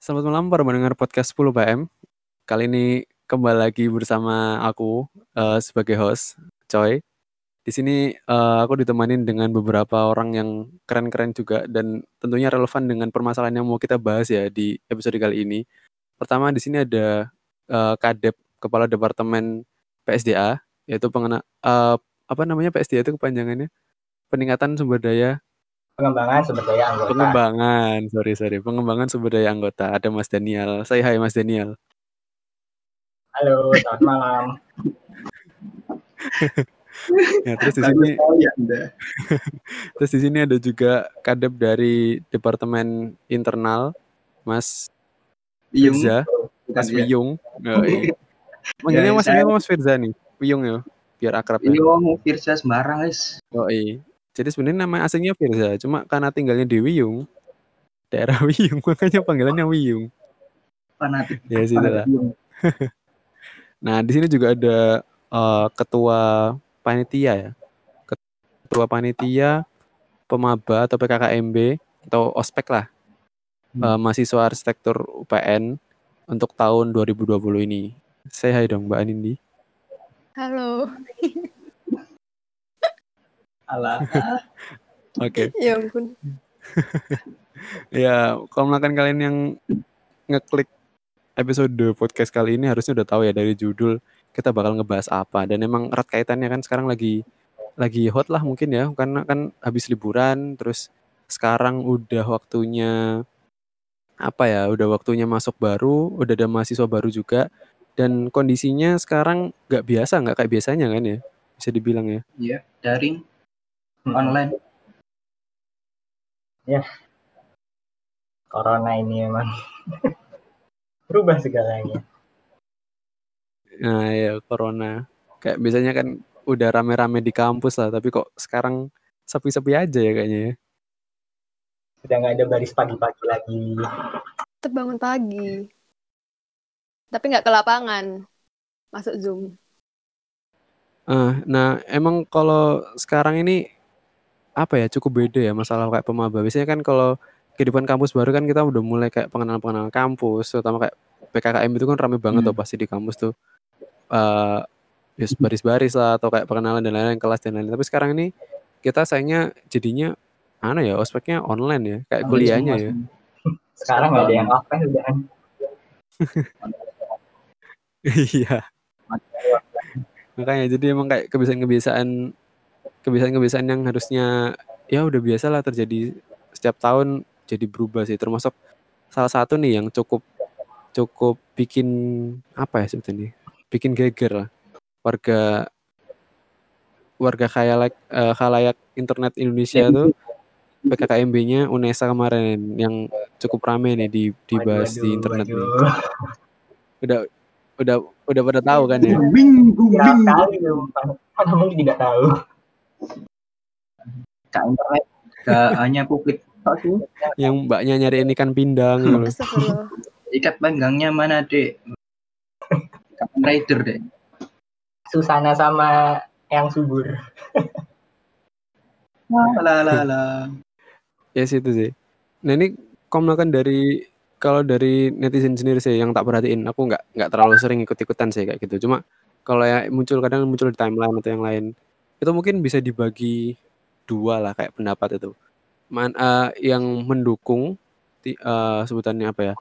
Selamat malam para mendengar podcast 10 PM. Kali ini kembali lagi bersama aku uh, sebagai host, Coy. Di sini uh, aku ditemanin dengan beberapa orang yang keren-keren juga dan tentunya relevan dengan permasalahan yang mau kita bahas ya di episode kali ini. Pertama di sini ada uh, Kadep Kepala Departemen PSDA yaitu pengena uh, apa namanya PSDA itu kepanjangannya? Peningkatan sumber daya pengembangan sumber daya anggota. Pengembangan, sorry sorry, pengembangan sumber daya anggota. Ada Mas Daniel. Saya hai Mas Daniel. Halo, selamat malam. ya, terus di sini terus di sini ada juga kadep dari departemen internal Mas Firza, Mas ya. Wiyung. Oh, iya. Manggilnya ya, Mas saya... Mas Firza nih, Wiyung ya, biar akrab. Ya. Wiyung, Firza sembarang guys. Oh iya. Jadi sebenarnya nama aslinya Firza, cuma karena tinggalnya di Wiyung, daerah Wiyung, makanya panggilannya Wiyung. Fanatik. Ya sih lah. nah di sini juga ada uh, ketua panitia ya, ketua panitia pemaba atau PKKMB atau ospek lah, hmm. uh, mahasiswa arsitektur UPN untuk tahun 2020 ini. Saya hai dong Mbak Anindi. Halo. Alah. Oke. Ya ampun. ya, kalau misalkan kalian yang ngeklik episode podcast kali ini harusnya udah tahu ya dari judul kita bakal ngebahas apa dan emang erat kaitannya kan sekarang lagi lagi hot lah mungkin ya karena kan habis liburan terus sekarang udah waktunya apa ya udah waktunya masuk baru udah ada mahasiswa baru juga dan kondisinya sekarang nggak biasa nggak kayak biasanya kan ya bisa dibilang ya iya daring hmm. online. Ya. Corona ini emang berubah segalanya. Nah ya corona. Kayak biasanya kan udah rame-rame di kampus lah tapi kok sekarang sepi-sepi aja ya kayaknya ya. Sudah nggak ada baris pagi-pagi lagi. Tetap bangun pagi. Tapi nggak ke lapangan. Masuk zoom. Uh, nah emang kalau sekarang ini apa ya, cukup beda ya masalah kayak pemaba. Biasanya kan kalau kehidupan kampus baru kan kita udah mulai kayak pengenalan-pengenalan kampus, terutama kayak PKKM itu kan rame banget hmm. tuh pasti di kampus tuh. Uh, baris-baris lah atau kayak perkenalan dan lain-lain kelas dan lain-lain. Tapi sekarang ini kita sayangnya jadinya mana ya ospeknya online ya kayak kuliahnya ya. Sekarang nggak ada yang offline udah. Iya. Makanya jadi emang kayak kebiasaan-kebiasaan kebiasaan-kebiasaan yang harusnya ya udah biasa lah terjadi setiap tahun jadi berubah sih termasuk salah satu nih yang cukup cukup bikin apa ya sebetulnya bikin geger lah warga warga khayalak uh, khalayak internet Indonesia tuh PKKMB-nya UNESA kemarin yang cukup rame nih di dibahas waduh, di internet waduh. nih. Udah udah udah pada tahu kan ya? Bing, bing, bing. Tidak tahu. Kak internet gak hanya publik yang mbaknya nyari ini kan pindang gitu. ikat panggangnya mana dek Kapan rider dek Susana sama yang subur. Lah lah lah ya yes, itu sih. Nah ini kalau kan dari kalau dari netizen sendiri sih yang tak perhatiin. Aku nggak nggak terlalu sering ikut ikutan sih kayak gitu. Cuma kalau ya muncul kadang muncul di timeline atau yang lain itu mungkin bisa dibagi dua lah kayak pendapat itu. Man, uh, yang mendukung uh, sebutannya apa ya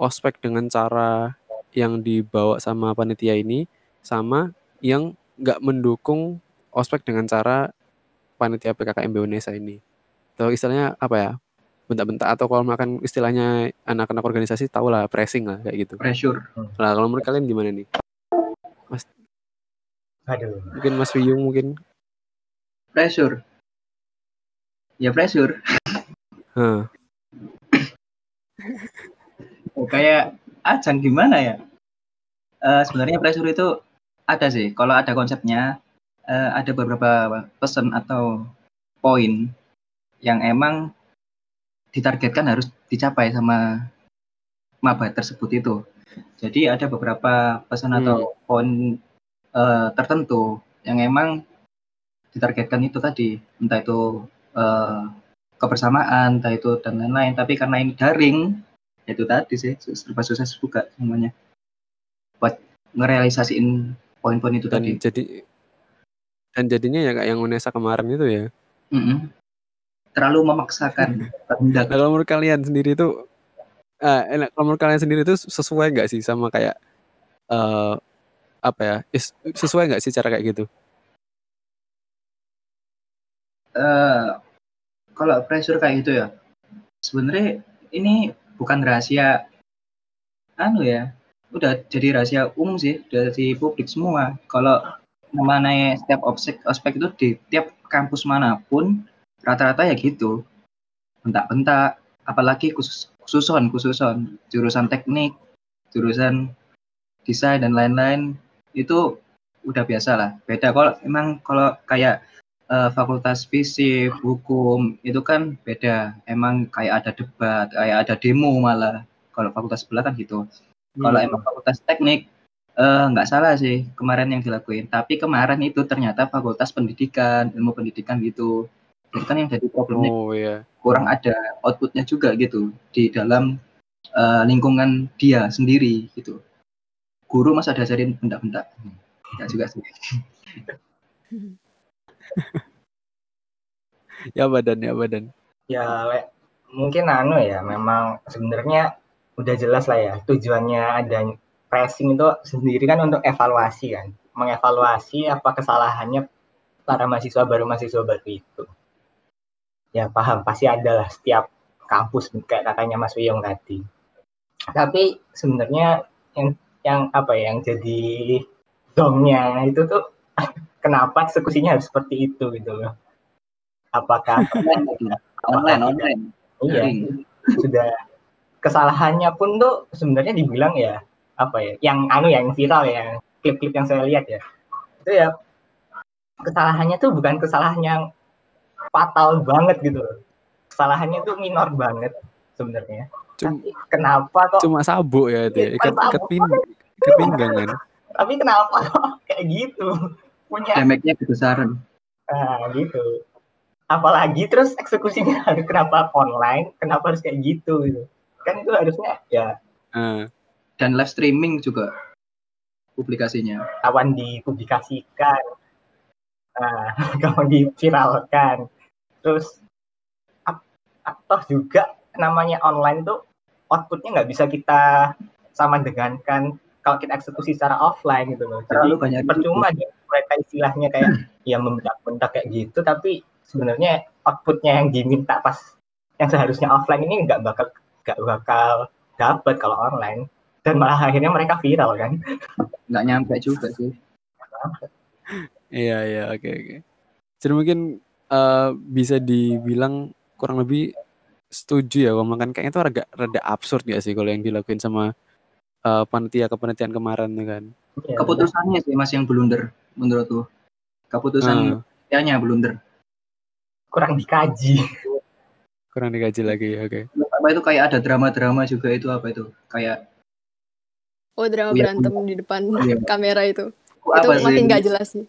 ospek dengan cara yang dibawa sama panitia ini sama yang nggak mendukung ospek dengan cara panitia PKKMB Indonesia ini. Atau istilahnya apa ya? Bentak-bentak atau kalau makan istilahnya anak-anak organisasi tahu lah pressing lah kayak gitu. Pressure. Nah, kalau menurut kalian gimana nih? Mas Aduh. Mungkin Mas Wiyung mungkin pressure. Ya pressure. Hmm. oh, kayak ajang gimana ya? Uh, sebenarnya pressure itu ada sih. Kalau ada konsepnya uh, ada beberapa pesan atau poin yang emang ditargetkan harus dicapai sama maba tersebut itu. Jadi ada beberapa pesan hmm. atau poin uh, tertentu yang emang ditargetkan itu tadi entah itu uh, kebersamaan entah itu dan lain-lain tapi karena ini daring itu tadi sih serba susah juga semuanya buat ngerealisasiin poin-poin itu dan tadi jadi dan jadinya ya kayak yang Unesa kemarin itu ya. Mm-mm. terlalu memaksakan Nah, kalau menurut kalian sendiri itu eh enak kalau menurut kalian sendiri itu sesuai nggak sih sama kayak eh apa ya? is- sesuai nggak sih cara kayak gitu? Eh, kalau pressure kayak gitu ya sebenarnya ini bukan rahasia anu ya udah jadi rahasia umum sih dari publik semua. Kalau namanya setiap ospek ospek itu di tiap kampus mana pun rata-rata ya gitu. Bentak-bentak apalagi khusus khususon khususon. Jurusan teknik jurusan desain dan lain-lain itu udah biasa lah. Beda kalau emang kalau kayak eh, fakultas fisik hukum itu kan beda. Emang kayak ada debat kayak ada demo malah. Kalau fakultas sebelah kan gitu. Kalau Hmm. emang fakultas teknik eh, nggak salah sih kemarin yang dilakuin. Tapi kemarin itu ternyata fakultas pendidikan ilmu pendidikan gitu. Jadi kan yang jadi problemnya. Oh iya. kurang ada outputnya juga gitu di dalam eh, lingkungan dia sendiri gitu. Guru masa diajarin bentak-bentak. Enggak juga sih Ya badan ya badan. Ya, le- mungkin anu ya, memang sebenarnya udah jelas lah ya tujuannya ada pressing itu sendiri kan untuk evaluasi kan, mengevaluasi apa kesalahannya para mahasiswa baru mahasiswa baru itu. Ya paham, pasti ada lah setiap kampus kayak katanya Mas Wiyong tadi. Tapi sebenarnya yang yang apa ya yang jadi dongnya itu tuh kenapa eksekusinya harus seperti itu gitu loh. Apakah online gitu. online Iya, sudah kesalahannya pun tuh sebenarnya dibilang ya apa ya, yang anu ya, yang viral ya, klip-klip yang saya lihat ya, itu ya kesalahannya tuh bukan kesalahan yang fatal banget gitu loh. Kesalahannya tuh minor banget sebenarnya. Cuma, Tapi kenapa kok? cuma sabuk ya itu ya. Ikat, ikat, pin, ikat pinggang kan. Tapi kenapa kok kayak gitu? Punya damage-nya kebesaran nah, gitu. Apalagi terus eksekusinya harus kenapa online? Kenapa harus kayak gitu gitu? Kan itu harusnya ya Ah, dan live streaming juga publikasinya kawan dipublikasikan, nah, kawan diviralkan, terus atau juga namanya online tuh outputnya nggak bisa kita sama dengankan kalau kita eksekusi secara offline gitu loh. terlalu Jadi banyak percuma deh mereka istilahnya kayak ya membentak-bentak kayak gitu, tapi sebenarnya outputnya yang diminta pas yang seharusnya offline ini nggak bakal nggak bakal dapat kalau online. Dan malah akhirnya mereka viral kan. nggak nyampe juga sih. Iya iya oke oke. Jadi mungkin eh, bisa dibilang kurang lebih setuju ya kalau makan kayaknya itu rada rada absurd gak sih kalau yang dilakuin sama eh, panitia kepanitiaan kemarin kan. Ya, keputusannya sih mas yang blunder menurut tuh keputusan nya blunder kurang dikaji. kurang dikaji lagi ya oke. apa itu kayak ada drama-drama juga itu apa itu kayak Oh drama Iya, berantem di depan Iya. kamera itu. apa itu sih makin gak jelas sih.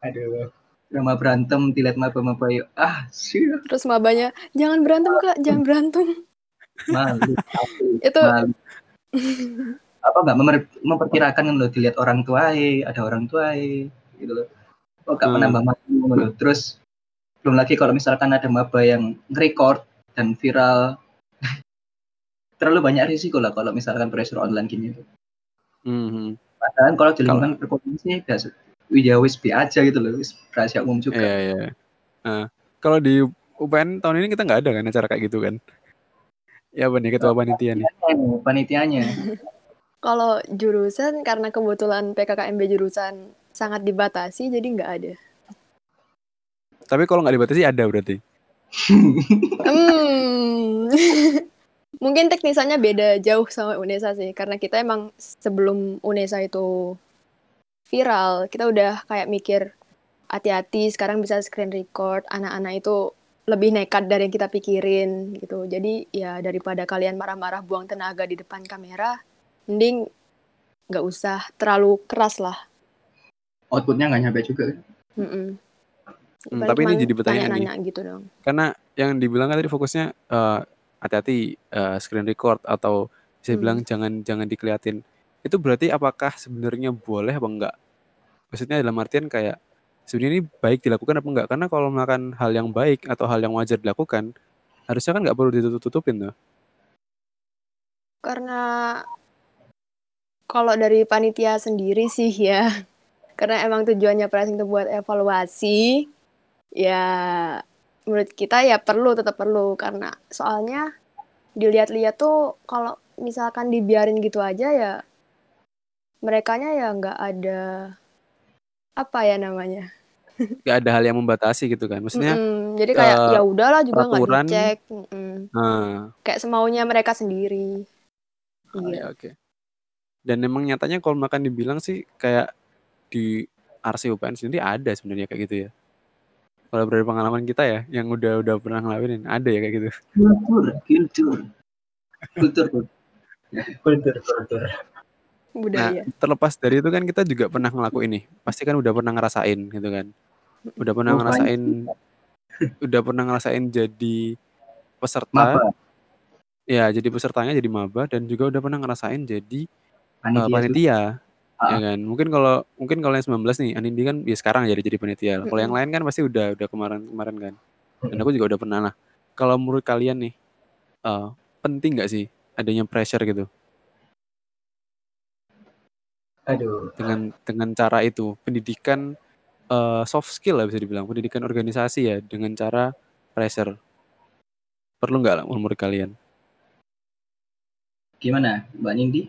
Aduh. drama berantem dilihat maba-maba yuk ah sih Terus mabanya, jangan berantem kak, jangan berantem. malu Itu malu apa nggak memper- memperkirakan kan lo dilihat orang tua ada orang tua gitu loh kok gak Hmm. menambah malu loh terus belum lagi kalau misalkan ada maba yang nge-record dan viral terlalu banyak risiko lah kalau misalkan pressure online gini tuh Mhm. padahal kalau di lingkungan perkotaan sih udah ya wis bi aja gitu loh wis rahasia umum juga Iya iya. Nah, kalau di UPN tahun ini kita nggak ada kan acara kayak gitu kan? Ya benar ketua panitia nih. Panitianya kalau jurusan karena kebetulan PKKMB jurusan sangat dibatasi jadi nggak ada. Tapi kalau nggak dibatasi ada berarti. Hmm. Mungkin teknisannya beda jauh sama Unesa sih, karena kita emang sebelum Unesa itu viral, kita udah kayak mikir hati-hati sekarang bisa screen record, anak-anak itu lebih nekat dari yang kita pikirin gitu. Jadi ya daripada kalian marah-marah buang tenaga di depan kamera, mending nggak usah terlalu keras lah. Outputnya nggak nyampe juga Mm-mm. Hmm, tapi ini jadi pertanyaan nih. gitu dong. Karena yang dibilang kan tadi fokusnya eh, hati-hati uh, screen record atau bisa Hmm. bilang jangan jangan dikeliatin. Itu berarti apakah sebenarnya boleh apa enggak? Maksudnya dalam artian kayak sebenarnya ini baik dilakukan apa enggak? Karena kalau melakukan hal yang baik atau hal yang wajar dilakukan, harusnya kan nggak perlu ditutup-tutupin tuh. Karena kalau dari panitia sendiri sih ya, karena emang tujuannya pricing itu buat evaluasi, ya menurut kita ya perlu tetap perlu. Karena soalnya dilihat-lihat tuh kalau misalkan dibiarin gitu aja ya merekanya ya nggak ada apa ya namanya? Nggak ada hal yang membatasi gitu kan. Maksudnya Mm-mm, jadi kayak eh, ya udahlah juga nggak dicek. Mm-mm. nah, kayak semaunya mereka sendiri. Ah, iya. ya, oke. Dan memang nyatanya kalau makan dibilang sih kayak di RCUPN sendiri ada sebenarnya kayak gitu ya. Kalau dari pengalaman kita ya, yang udah udah pernah ngelakuin ada ya kayak gitu. Kultur, kultur. Kultur, kultur. kultur kultur Nah, budaya terlepas dari itu kan kita juga pernah ngelakuin nih. Pasti kan udah pernah ngerasain gitu kan. Udah pernah ngerasain udah pernah ngerasain jadi peserta. Maba, Ya, jadi pesertanya jadi maba dan juga udah pernah ngerasain jadi panitia. panitia. Ya kan? Mungkin kalau mungkin kalau yang 19 nih, Anindi kan ya sekarang jadi jadi panitia. Kalau yang lain kan pasti udah udah kemarin-kemarin kan. Dan aku juga udah pernah lah. Kalau menurut kalian nih, eh, penting nggak sih adanya pressure gitu aduh dengan dengan cara itu pendidikan eh, soft skill lah bisa dibilang pendidikan organisasi ya dengan cara pressure perlu nggak lah menurut kalian Gimana, Mbak Nindi?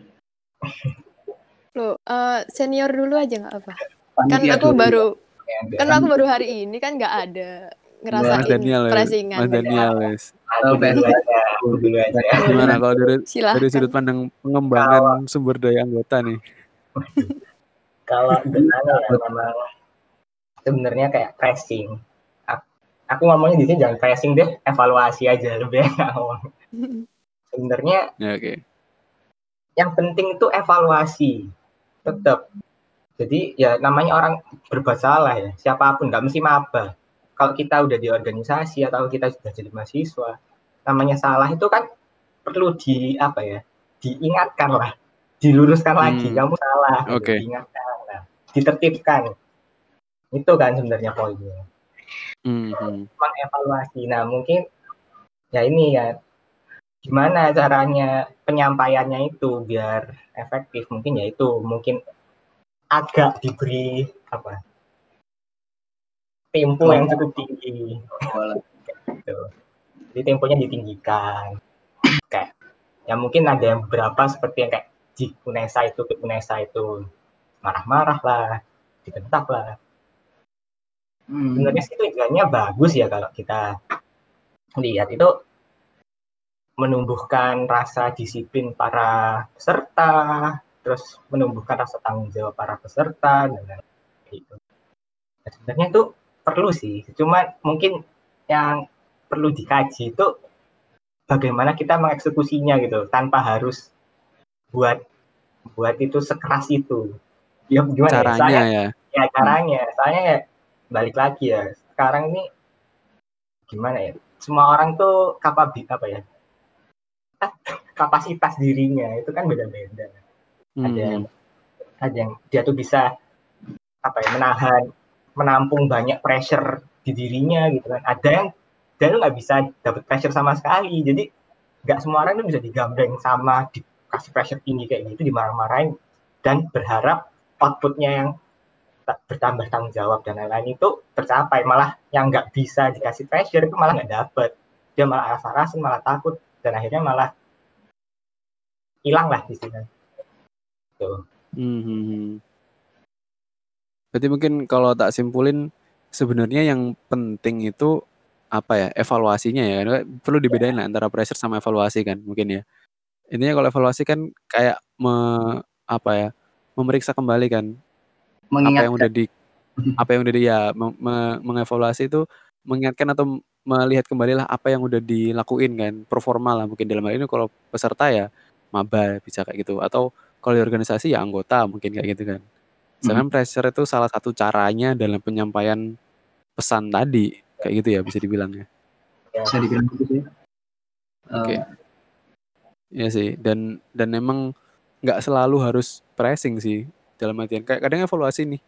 Loh, eh, senior dulu aja nggak apa? Kan Panitia aku dulu. baru Ya, kan aku baru hari ini kan nggak ada Mas ngerasain Daniel ya pressingan. Mas Daniel yes. Dulu aja dulu aja gimana kalau dari dari silahkan sudut pandang pengembangan sumber daya anggota nih? Kalau gimana ya memang sebenarnya kayak pressing. Ak- aku ngomongnya di sini jangan pressing deh evaluasi aja lebih enak ngomong. Sebenarnya ya oke. yang penting itu evaluasi tetap jadi ya namanya orang berbuat salah ya siapa pun nggak mesti maba kalau kita udah di organisasi atau kita sudah jadi mahasiswa namanya salah itu kan perlu di apa ya diingatkan lah diluruskan lagi Hmm. kamu salah gitu, Oke. diingatkan lah ditertibkan itu kan sebenarnya poinnya Hmm, hmm. mengevaluasi. Nah, mungkin ya ini ya gimana caranya penyampaiannya itu biar efektif. Mungkin ya itu mungkin agak diberi apa? tempo yang cukup tinggi gitu. Jadi temponya ditinggikan. Kayak ya mungkin ada yang beberapa seperti yang kayak di Unesa itu ke Unesa itu marah-marah lah, dibentak lah Hmm. sebenarnya sih tujuannya bagus ya kalau kita lihat itu menumbuhkan rasa disiplin para peserta, terus menumbuhkan rasa tanggung jawab para peserta dan lain-lain gitu. Nah, sebenarnya itu perlu sih, cuma mungkin yang perlu dikaji itu bagaimana kita mengeksekusinya gitu tanpa harus buat buat itu sekeras itu. Ya gimana ya? caranya Saya- ya ya caranya soalnya ya balik lagi ya sekarang ini gimana ya semua orang tuh kapabi apa ya kapasitas dirinya itu kan beda-beda. Hmm, ada yang ada yang dia tuh bisa apa ya menahan menampung banyak pressure di dirinya gitu kan. Ada yang dia tuh nggak bisa dapat pressure sama sekali. Jadi nggak semua orang tuh bisa digambeng sama dikasih pressure tinggi kayak gitu dimarah-marahin dan berharap outputnya yang bertambah tanggung jawab dan lain-lain itu tercapai. Malah yang nggak bisa dikasih pressure itu malah nggak dapet. Dia malah rasa-rasa malah takut dan akhirnya malah hilang lah di sini. Tuh. Hmm, hmm, hmm. Berarti mungkin kalau tak simpulin sebenarnya yang penting itu apa ya evaluasinya ya? Perlu dibedain lah antara pressure sama evaluasi kan mungkin ya. Intinya kalau evaluasi kan kayak me, apa ya memeriksa kembali kan. Apa Mengingat yang udah di apa yang udah di ya me- me- mengevaluasi itu mengingatkan atau melihat kembali lah apa yang udah dilakuin kan performa lah mungkin dalam hal ini. Kalau peserta ya maba bisa kayak gitu atau kalau di organisasi ya anggota mungkin kayak gitu kan sedangkan pressure itu salah satu caranya dalam penyampaian pesan tadi kayak gitu ya bisa dibilang ya ya bisa dibilang gitu sih. Oke. Eh, Iya sih. Dan dan memang nggak selalu harus pressing sih dalam artian kayak kadang evaluasi nih.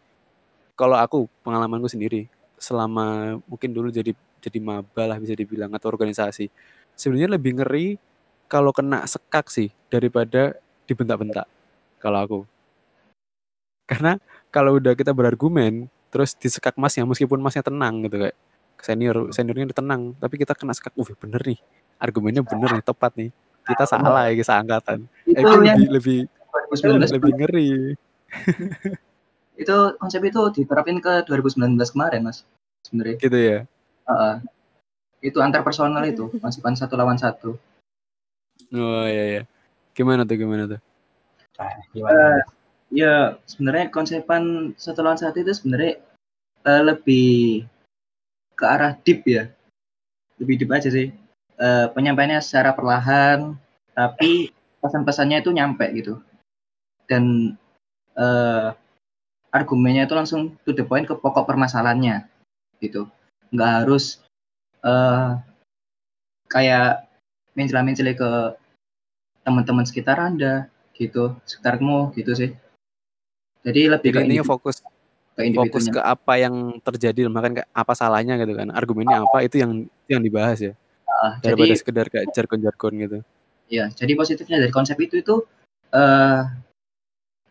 Kalau aku pengalamanku sendiri selama mungkin dulu jadi jadi maba lah bisa dibilang atau organisasi. Sebenarnya lebih ngeri kalau kena sekak sih daripada dibentak-bentak kalau aku. Karena kalau udah kita berargumen terus disekak masnya meskipun masnya tenang gitu kayak senior seniornya udah tenang tapi kita kena sekak, uh bener nih argumennya bener nih tepat nih kita salah ya seangkatan. Eh, itu itu yang lebih lebih 2019 lebih ngeri. itu konsep itu diterapin ke 2019 kemarin mas sebenarnya Gitu ya. Heeh. itu antar personal itu konsepan satu lawan satu Oh iya iya. Gimana tuh gimana tuh? Gimana? ya sebenarnya konsepan satu lawan satu itu sebenarnya eh, lebih ke arah deep ya lebih deep aja sih Eh, penyampaiannya secara perlahan tapi pesan-pesannya itu nyampe gitu dan eh, argumennya itu langsung to the point ke pokok permasalahannya gitu nggak harus eh, kayak mencela-mencela ke teman-teman sekitar anda gitu sekitarmu gitu sih jadi lebih Jadi ke individu, fokus ke fokus ke apa yang terjadi bahkan kayak apa salahnya gitu kan. Argumennya apa itu yang itu yang dibahas ya. Ah, Daripada jadi sekedar kayak jargon-jargon gitu. ya jadi positifnya dari konsep itu itu eh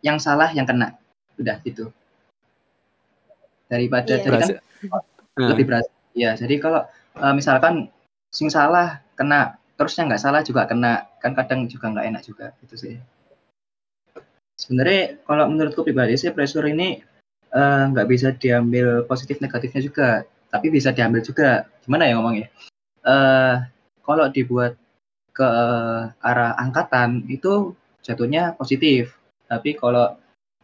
yang salah yang kena udah gitu daripada Iya. tadi kan Berhasil. Nah, lebih berat ya jadi kalau eh, misalkan sing salah kena terusnya nggak salah juga kena. Kan kadang juga nggak enak juga gitu sih. Sebenarnya kalau menurutku pribadi sih pressure ini eh, nggak bisa diambil positif negatifnya juga tapi bisa diambil juga. Gimana ya ngomongnya? Eh kalau dibuat ke arah angkatan itu jatuhnya positif. Tapi kalau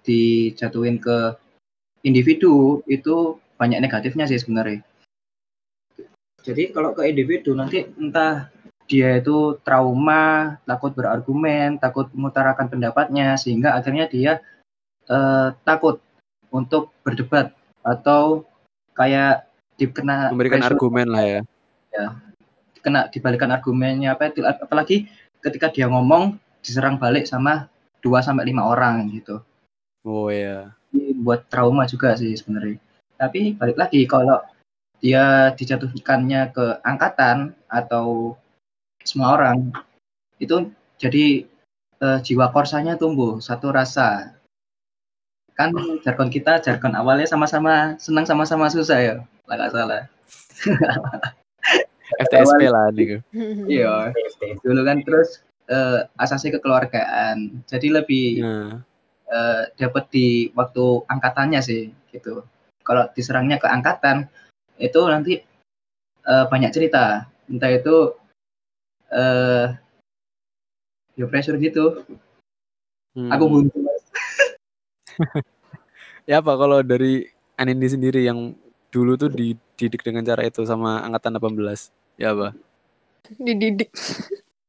dijatuhin ke individu itu banyak negatifnya sih sebenarnya. Jadi kalau ke individu nanti entah dia itu trauma, takut berargumen, takut mengutarakan pendapatnya, sehingga akhirnya dia eh, takut untuk berdebat atau kayak dikena memberikan pressure, argumen lah ya. kena dibalikan argumennya apa itu apalagi ketika dia ngomong diserang balik sama 2 sampai lima orang gitu. Oh iya. Ini buat trauma juga sih sebenarnya. Tapi balik lagi kalau dia dijatuhkannya ke angkatan atau semua orang itu jadi eh, jiwa korsanya tumbuh satu rasa. Kan jargon kita jargon awalnya sama-sama senang sama-sama susah ya, nggak salah. FTSP lah nih. Iya, dulu kan terus eh, asasi kekeluargaan. Jadi lebih Nah, eh, dapat di waktu angkatannya sih gitu. Kalau diserangnya ke angkatan itu nanti eh, banyak cerita. Entah itu eh ya pressure gitu. hmm. Aku buntu Mas. Ya apa kalau dari Anindi sendiri yang dulu tuh dididik dengan cara itu sama angkatan 18? Ya apa? Dididik.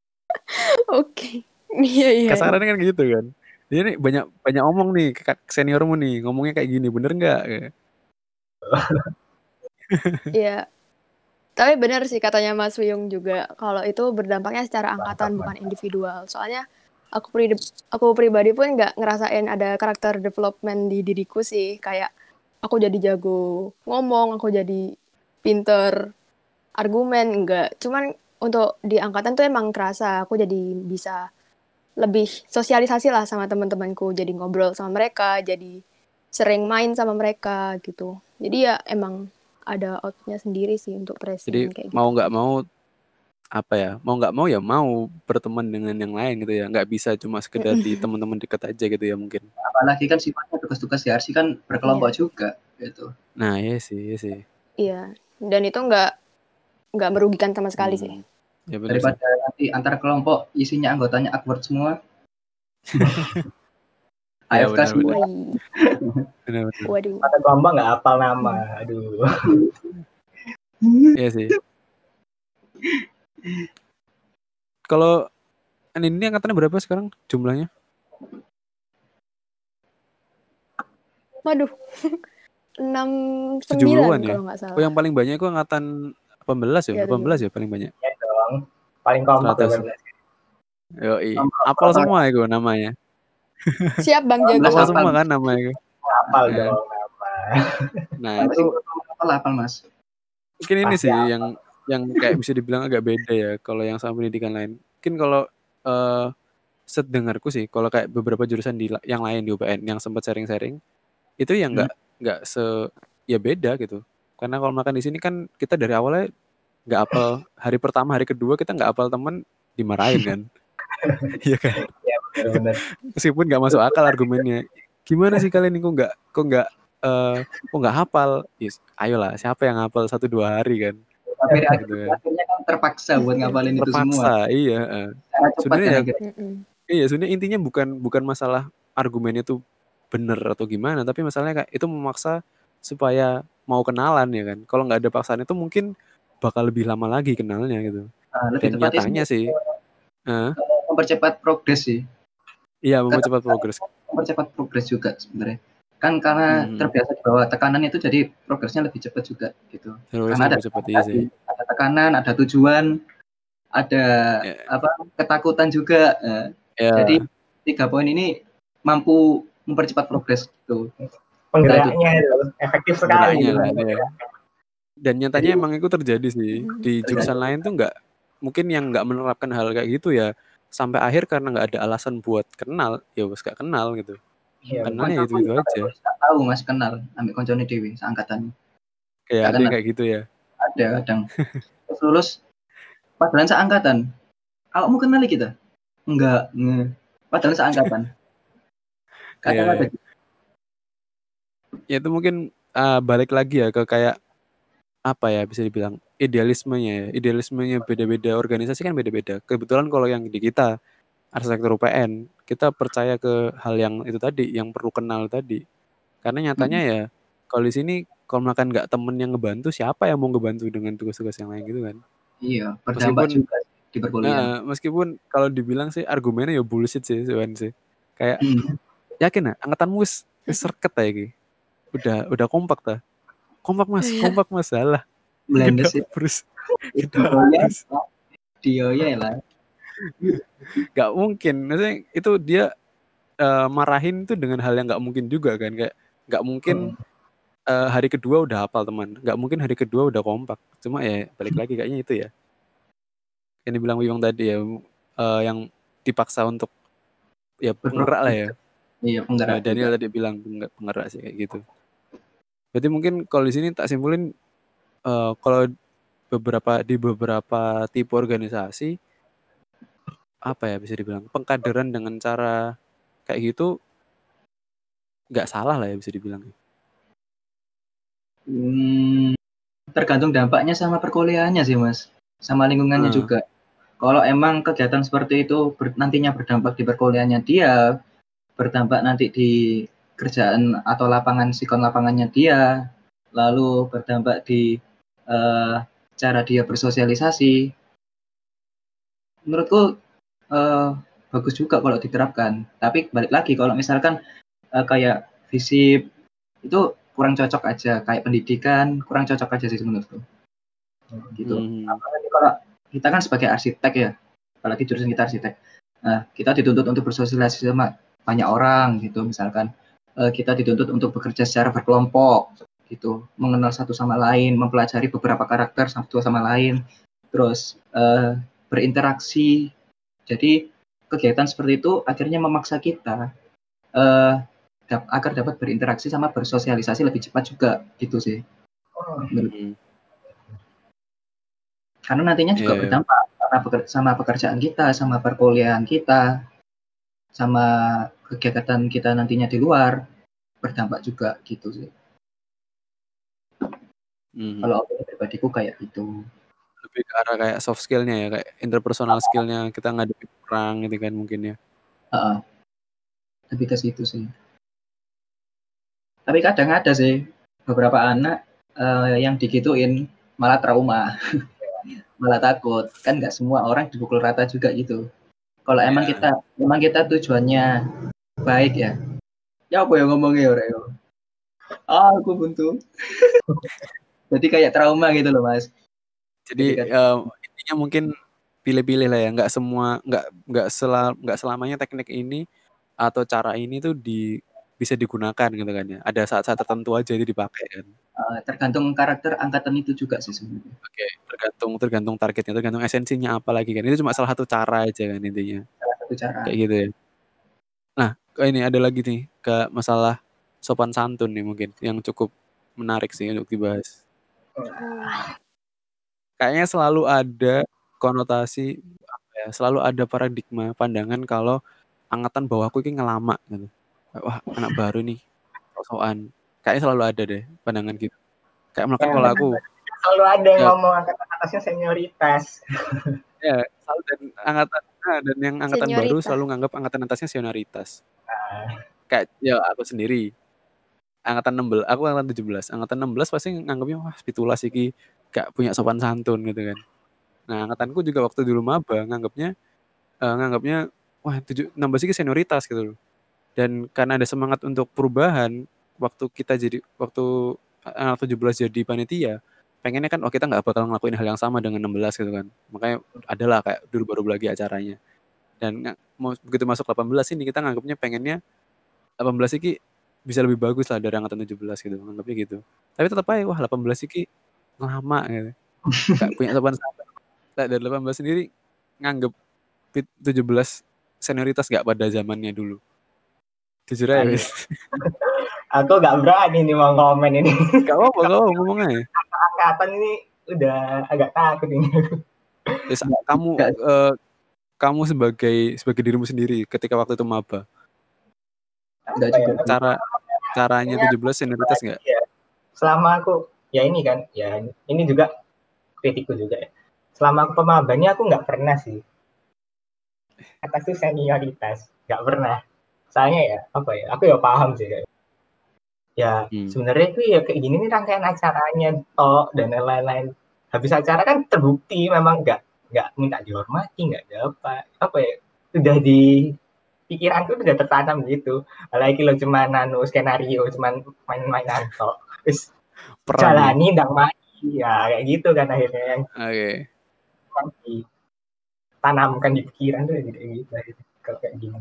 Oke. Iya, iya. Kasarannya kan gitu kan. Dia nih banyak banyak omong nih ke seniormu nih, ngomongnya kayak gini, bener nggak? Iya. Tapi benar sih katanya Mas Wiyung juga kalau itu berdampaknya secara angkatan bukan individual. Soalnya aku pri aku pribadi pun nggak ngerasain ada karakter development di diriku sih. Kayak aku jadi jago ngomong, aku jadi pinter argumen enggak. Cuman untuk di angkatan tuh emang kerasa aku jadi bisa lebih sosialisasi lah sama teman-temanku, jadi ngobrol sama mereka, jadi sering main sama mereka gitu. Jadi ya emang ada outnya sendiri sih untuk pressing Jadi kayak gitu. mau nggak mau apa ya? Mau nggak mau ya mau berteman dengan yang lain gitu ya. Nggak bisa cuma sekedar di teman-teman dekat aja gitu ya mungkin. Apalagi kan sifatnya tugas-tugas di RC kan berkelompok juga gitu. Nah, iya sih, iya sih. Iya. Dan itu nggak nggak merugikan sama sekali sih. Hmm. Ya bener sih. Daripada nanti antar kelompok isinya anggotanya awkward semua. Ya, AFK semua. Waduh. Mata kelompok nggak hafal nama. Aduh. Iya sih. Kalau ini angkatannya berapa sekarang jumlahnya? Waduh. 69 Tujuh puluhan ya? kalau nggak salah. Oh yang paling banyak itu angkatan 18 ya? Iya, 18 ya paling banyak. Ya dong. paling kompak 100. 12. Yoi. Apal semua itu namanya. Siap Bang Jago. Apal apal. semua kan namanya itu. Apal Iya. dong. Nah, Apa itu sih? Apa lah, apa mas? mungkin ini Pasti sih apal. yang yang kayak bisa dibilang agak beda ya kalau yang sama pendidikan lain. Mungkin kalau eh sedengarku sih kalau kayak beberapa jurusan di yang lain di UPN yang sempat sharing-sharing itu yang nggak nggak se ya beda gitu. Karena kalau makan di sini kan kita dari awalnya nggak apal hari pertama hari kedua kita nggak apal temen dimarahin kan. Iya kan. Bener-bener. Meskipun nggak masuk akal argumennya. Gimana sih kalian ini kok nggak kok nggak eh kok nggak hafal? Yes, ayolah siapa yang hafal satu dua hari kan? Tapi Gitu kan. akhirnya kan terpaksa buat ngapalin itu semua. Terpaksa, iya. cepat Sebenarnya ya-. Mm-mm. Iya, sebenarnya intinya bukan bukan masalah argumennya tuh bener atau gimana, tapi masalahnya kayak itu memaksa supaya mau kenalan ya kan. Kalau nggak ada paksaan itu mungkin bakal lebih lama lagi kenalnya gitu. Nah, lebih Dan tepatnya nyatanya sih, eh, mempercepat progres sih. Iya mempercepat progres. Mempercepat progres juga sebenarnya. Kan karena Hmm. terbiasa di bawah tekanan itu jadi progresnya lebih cepat juga gitu. Terus Karena ada cepat iya sih. ada tekanan, ada tujuan, ada Ya. apa ketakutan juga. Nah, Ya, Jadi tiga poin ini mampu mempercepat progres gitu. Penggeraknya itu efektif sekali. Penggeraknya gitu. lah, iya. Dan nyatanya emang itu terjadi sih Hmm. di jurusan lain tuh nggak mungkin yang nggak menerapkan hal kayak gitu ya sampai akhir karena nggak ada alasan buat kenal ya wes gak kenal gitu. Iya, Karena ya itu itu aja. Tahu mas kenal ambil koncone dewi seangkatan Kayak ada kenal. kayak gitu ya. ada kadang terus lulus padahal seangkatan awakmu kenali kita enggak nge. padahal seangkatan kadang Iya, ada iya. ya itu mungkin uh, balik lagi ya ke kayak apa ya bisa dibilang idealismenya ya. Idealismenya beda-beda organisasi kan beda-beda. Kebetulan kalau yang di kita arsitektur UPN kita percaya ke hal yang itu tadi yang perlu kenal tadi. Karena nyatanya ya kalau di sini kalau makan nggak temen yang ngebantu siapa yang mau ngebantu dengan tugas-tugas yang lain gitu kan? Iya berdampak Meskipun- juga di perkuliahan. Nah meskipun kalau dibilang sih argumennya ya bullshit sih sebenarnya sih. Kayak Hmm. yakin ya angkatan wis wis serket ya iki udah udah kompak ta kompak mas. Kompak mas. Salah. Blender sih. terus itu ya dia ya lah. Nggak mungkin. Maksudnya itu dia eh, marahin itu dengan hal yang nggak mungkin juga kan. Kayak nggak mungkin eh, hari kedua udah hafal teman. Nggak mungkin hari kedua udah kompak. Cuma ya balik lagi kayaknya itu ya. Yang dibilang Wiyong tadi ya eh, yang dipaksa untuk ya penggerak lah ya. Iya Nah, penggerak Daniel tadi bilang pengge- penggerak sih kayak gitu. Berarti mungkin kalau di sini tak simpulin eh, kalau beberapa di beberapa tipe organisasi apa ya bisa dibilang pengkaderan dengan cara kayak gitu nggak salah lah ya bisa dibilang. Hmm, tergantung dampaknya sama perkuliahannya sih mas, sama lingkungannya Hmm. juga. Kalau emang kegiatan seperti itu ber- nantinya berdampak di perkuliahannya dia, berdampak nanti di kerjaan atau lapangan sikon lapangannya dia, lalu berdampak di eh, cara dia bersosialisasi. Menurutku eh, bagus juga kalau diterapkan. Tapi balik lagi kalau misalkan eh, kayak visip itu kurang cocok aja kayak pendidikan kurang cocok aja sih menurutku gitu Hmm. apalagi kalau kita kan sebagai arsitek ya apalagi jurusan kita arsitek nah kita dituntut untuk bersosialisasi sama banyak orang gitu misalkan Eh, kita dituntut untuk bekerja secara berkelompok gitu mengenal satu sama lain mempelajari beberapa karakter satu sama lain terus eh, berinteraksi jadi kegiatan seperti itu akhirnya memaksa kita eh, dap- agar dapat berinteraksi sama bersosialisasi lebih cepat juga gitu sih Hmm. karena nantinya juga Iya, iya. berdampak sama pekerjaan kita, sama perkuliahan kita, sama kegiatan kita nantinya di luar berdampak juga gitu sih. Hmm. Kalau opini pribadiku kayak gitu. Lebih ke arah kayak soft skillnya ya kayak interpersonal skillnya kita ngadepin orang gitu kan mungkin ya. Heeh. Lebih ke situ sih. Tapi kadang ada sih beberapa anak eh, yang digituin malah trauma, malah takut. Kan nggak semua orang dipukul rata juga gitu. Kalau emang Iya. kita emang kita tujuannya baik ya. Ya apa yang ngomongnya ya Reo? Ah, aku buntu. Jadi kayak trauma gitu loh mas. Jadi eh, intinya mungkin pilih-pilih lah ya, nggak semua nggak nggak sela nggak selamanya teknik ini atau cara ini tuh di bisa digunakan gitu kan ya. Ada saat-saat tertentu aja itu dipakai kan. Eh, tergantung karakter angkatan itu juga sih sebenarnya. Oke, tergantung tergantung targetnya, tergantung esensinya apa lagi kan. Itu cuma salah satu cara aja kan intinya. Salah satu cara. Kayak gitu ya. Nah, ke ini ada lagi nih ke masalah sopan santun nih mungkin yang cukup menarik sih untuk dibahas. Kayaknya selalu ada konotasi apa ya, selalu ada paradigma pandangan kalau angkatan bawahku ini ngelama gitu. Wah, anak baru nih. Sok-sokan. Kayaknya selalu ada deh pandangan gitu. Kayak melakukan Ya, kalau aku Selalu ada yang Ya. ngomong angkatan atasnya senioritas. ya selalu dan angkatan nah, dan yang angkatan baru Senioritas. selalu nganggap angkatan atasnya senioritas. Nah, Kayak ya aku sendiri. Angkatan 16, aku angkatan 17. Angkatan 16 pasti nganggapnya wah pitulas iki gak punya sopan santun gitu kan. Nah, angkatanku juga waktu dulu maba nganggapnya eh, nganggapnya wah 7 16 iki senioritas gitu loh. Dan karena ada semangat untuk perubahan waktu kita jadi waktu anak 17 jadi panitia, pengennya kan oh kita nggak bakal ngelakuin hal yang sama dengan 16 gitu kan. Makanya adalah kayak dulu baru lagi acaranya. Dan mau begitu masuk 18 ini kita nganggapnya pengennya 18 iki bisa lebih bagus lah dari angkatan 17 gitu, nganggapnya gitu. Tapi tetap aja wah 18 iki lama gitu. Gak punya sopan santun. Nah, dari 18 sendiri nganggep pit- 17 senioritas gak pada zamannya dulu. Jujur aja, wis. aku gak berani nih mau komen ini. Gak apa-apa, gak apa ngomong aja. Angkatan ini udah agak takut ini. Yes, kamu eh, kamu sebagai sebagai dirimu sendiri ketika waktu itu maba, Enggak Apa ya, juga. cara caranya 17 senioritas nggak? Iya. Selama aku ya ini kan, ya ini juga kritikku juga ya. Selama aku pemabanya aku nggak pernah sih. Atas itu senioritas, nggak pernah. Soalnya ya apa ya, aku ya paham sih kayak. Ya Hmm. sebenarnya itu ya kayak gini nih rangkaian acaranya tok dan lain-lain. Habis acara kan terbukti memang nggak nggak minta dihormati, nggak ada apa ya udah di pikiranku udah tertanam gitu. Apalagi lo cuma nano skenario, cuma main-mainan tok. Terus jalani ndang mati ya kayak gitu kan akhirnya yang Oke. memang ditanamkan di pikiran tuh kayak gitu akhirnya. kalau kayak gini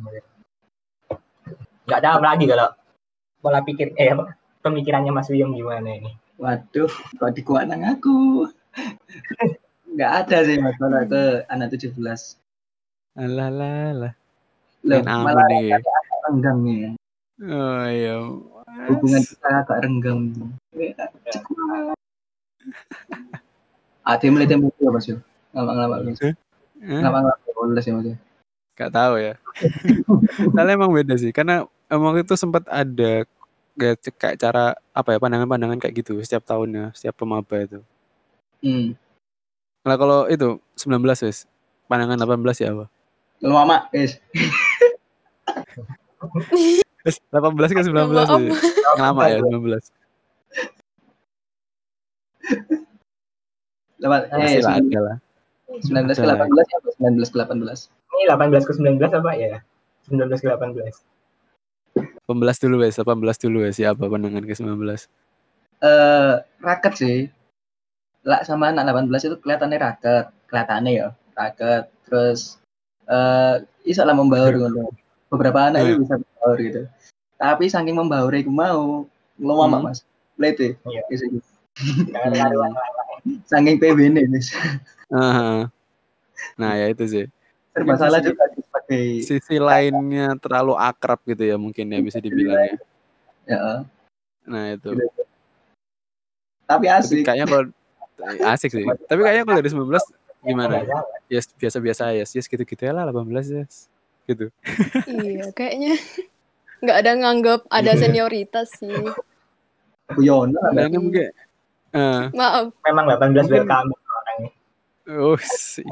nggak tahu lagi kalau pola pikir eh apa pemikirannya Mas Wiyong gimana ini Waduh, kok dikuat nang aku. Enggak ada sih masalah ke anak 17. Alah lah lah. Loh, malah nih. agak renggang nih. Oh iya. Hubungan kita agak renggang. Ada mulai tembak ya Mas yo. Mas. Ya Mas yo. Gak tahu ya. Soalnya emang beda sih, karena emang itu sempat ada kayak, kayak cara apa ya pandangan-pandangan kayak gitu setiap tahunnya, setiap pemaba itu. Hmm. Nah kalau itu 19 wes, pandangan 18 ya apa? Lu mama. Wes, 18 ke 19 Maaf. wes. Lama ya 19. Lepas Pasti eh lah ada lah. 19 ke 18 ya, 19 ke 18. ini 18 ke 19 apa ya 19 ke 18 18 dulu wes, 18 dulu wes. Siapa pandangan ke 19? Eh, raket sih. Lah sama anak 18 itu kelihatannya raket, kelihatannya ya, raket. Terus eh iso lah membaur gitu. Beberapa anak itu bisa membaur gitu. Tapi saking membaur itu mau ngelomak Hmm. Mas. Lihat Iya. Gitu. Jangan karuan Saking PB nih, Mas. Ah, Nah ya itu sih. Serba Mungkin salah sisi- juga Sisi lainnya terlalu akrab gitu ya mungkin ya bisa dibilang ya. ya. Nah itu. Tapi Tapi asik. kayaknya kalau asik sih. Tapi kayaknya kalau dari 19 gimana? Nggak salah. Yes, biasa-biasa ya. Yes, gitu-gitu ya lah 18 yes. Gitu. iya, kayaknya nggak ada nganggap ada senioritas sih. Guyon. Dan ini mungkin eh Maaf. memang 18 Mungkin- welcome orangnya oh,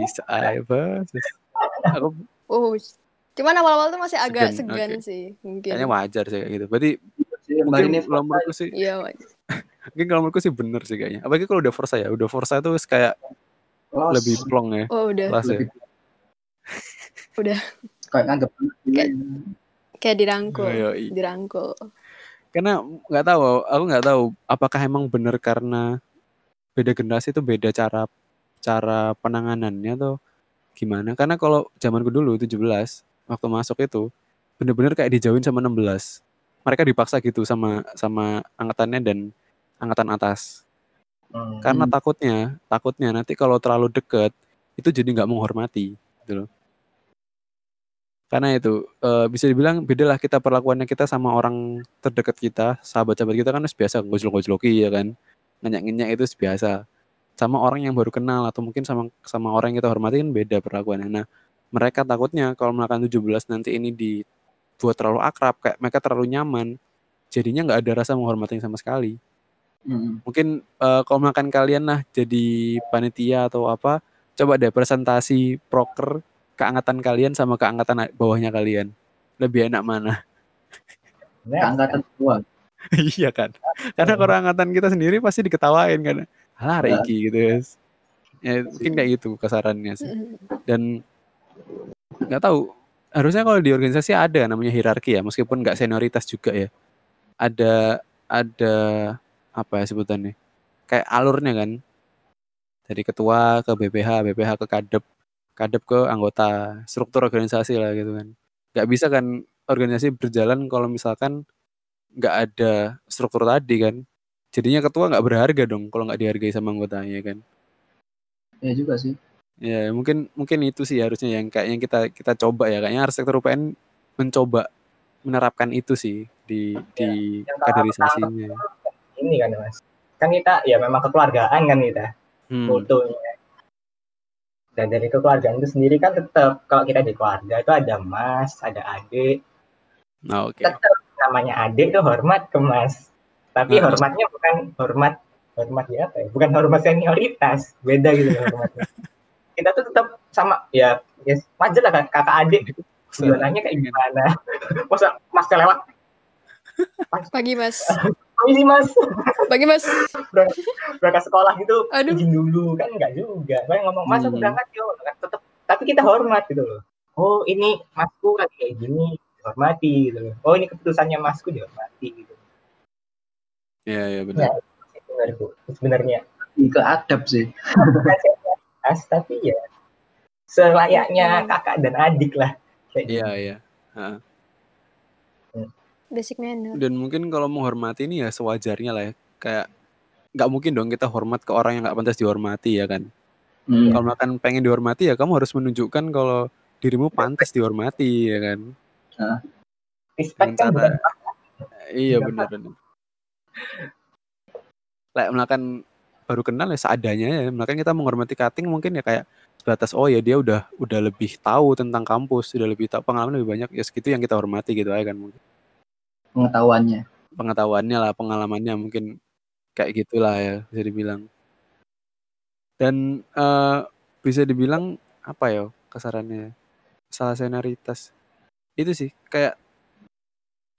isa apa? Aku Oh, cuman awal-awal tuh masih agak Segan, segan oke. sih, mungkin. kayaknya wajar sih kayak gitu. Berarti Mbak mungkin ini kalau menurutku sih Iya, wajar. mungkin kalau menurutku sih bener sih kayaknya. Apalagi kalau udah Forza ya. Udah Forza itu kayak Los. lebih plong ya Oh, udah kelasnya. lebih Udah. kayak nganggep Kayak- kayak dirangkul, Oh, dirangkul. Karena nggak tahu, aku nggak tahu apakah emang bener karena beda generasi itu beda cara cara penanganannya atau gimana. Karena kalau zamanku dulu 17 waktu masuk itu bener-bener kayak dijauhin sama 16. Mereka dipaksa gitu sama sama angkatannya dan angkatan atas. Hmm. Karena takutnya, takutnya nanti kalau terlalu deket itu jadi nggak menghormati gitu loh. Karena itu eh, bisa dibilang bedalah kita perlakuannya kita sama orang terdekat kita, sahabat-sahabat kita kan biasa gojlok-gojloki ya kan. Ngenyak-ngenyak itu biasa. Sama orang yang baru kenal atau mungkin sama sama orang yang kita hormati kan beda perlakuannya. Nah, mereka takutnya kalau melakukan 17 nanti ini dibuat terlalu akrab, kayak mereka terlalu nyaman, jadinya nggak ada rasa menghormati sama sekali Mm. mungkin eh, kalau makan kalian lah jadi panitia atau apa coba deh presentasi proker keangkatan kalian sama keangkatan bawahnya kalian lebih enak mana Nah, Angkatan tua. iya kan karena kalau angkatan kita sendiri pasti diketawain kan alah Ya. Reiki gitu ya. Ya mungkin kayak gitu kasarannya sih. Dan nggak tahu harusnya kalau di organisasi ada namanya hierarki ya meskipun nggak senioritas juga ya. Ada ada apa ya sebutannya? Kayak alurnya kan. Dari ketua ke BPH BPH ke kadep kadep ke anggota struktur organisasi lah gitu kan. Nggak bisa kan organisasi berjalan kalau misalkan nggak ada struktur tadi kan jadinya ketua nggak berharga dong kalau nggak dihargai sama anggotanya kan Ya juga sih. Ya, mungkin mungkin itu sih harusnya yang kayaknya kita kita coba ya. Kayaknya arsitektur UPN mencoba menerapkan itu sih di di yang kalau kaderisasinya. ini kan mas kan kita ya memang kekeluargaan kan kita Hmm. dan dari kekeluargaan itu sendiri kan tetap kalau kita di keluarga itu ada mas ada adik Nah, oke. tetap namanya adik itu hormat ke mas tapi Nah. hormatnya bukan hormat hormat ya apa ya? Bukan hormat senioritas. Beda gitu hormatnya. Kita tuh tetap sama ya ya wajar lah kak- kakak adik tujuannya kayak gimana? Masa mas. Kelewat Pagi mas. ini mas. Pagi mas. berangkat sekolah gitu Aduh. izin dulu. Kan enggak juga. Paling ngomong mas aku Hmm. berangkat yuk kan tetap tapi kita hormat gitu loh. Oh ini masku lagi kayak gini dihormati gitu loh. Oh ini keputusannya masku dihormati gitu Iya, iya benar. menurutku sebenarnya Lebih ke adab sih. senioritas tapi ya selayaknya kakak dan adik lah kayak gitu. Iya, iya. Heeh. Basic manner. Dan mungkin kalau menghormati ini ya sewajarnya lah ya. Kayak nggak mungkin dong kita hormat ke orang yang nggak pantas dihormati ya kan. Hmm. Kalau makan pengen dihormati ya kamu harus menunjukkan kalau dirimu pantas dihormati ya kan. respect kan Iya benar benar. Kayak melakukan baru kenal ya seadanya ya. Makanya kita menghormati cutting mungkin ya kayak sebatas oh ya dia udah udah lebih tahu tentang kampus, udah lebih tahu pengalaman lebih banyak ya segitu yang kita hormati gitu aja kan mungkin. Pengetahuannya. Pengetahuannya lah, pengalamannya mungkin kayak gitulah ya bisa dibilang. Dan eh, bisa dibilang apa ya kasarannya salah senioritas itu sih kayak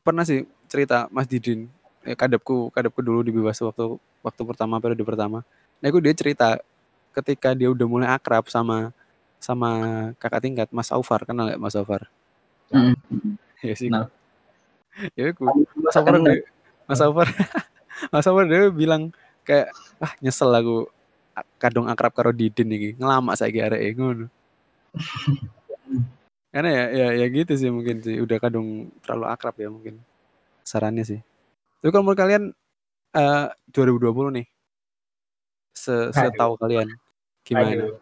pernah sih cerita Mas Didin eh, kadepku kadepku dulu di Bebas waktu waktu pertama periode pertama. Nah itu dia cerita ketika dia udah mulai akrab sama sama kakak tingkat Mas Aufar. Kenal nggak Mas Aufar? Hmm. ya sih. Kenal. ya aku Mas Aufar dia, Mas. Aufar Mas Aufar dia bilang kayak ah nyesel aku kadung akrab karo Didin iki. Ngelama saiki arek ngono. Karena ya ya ya gitu sih mungkin sih. Udah kadung terlalu akrab ya mungkin. Sarannya sih tapi kalau menurut kalian eh 2020 nih se setahu kalian gimana Aduh.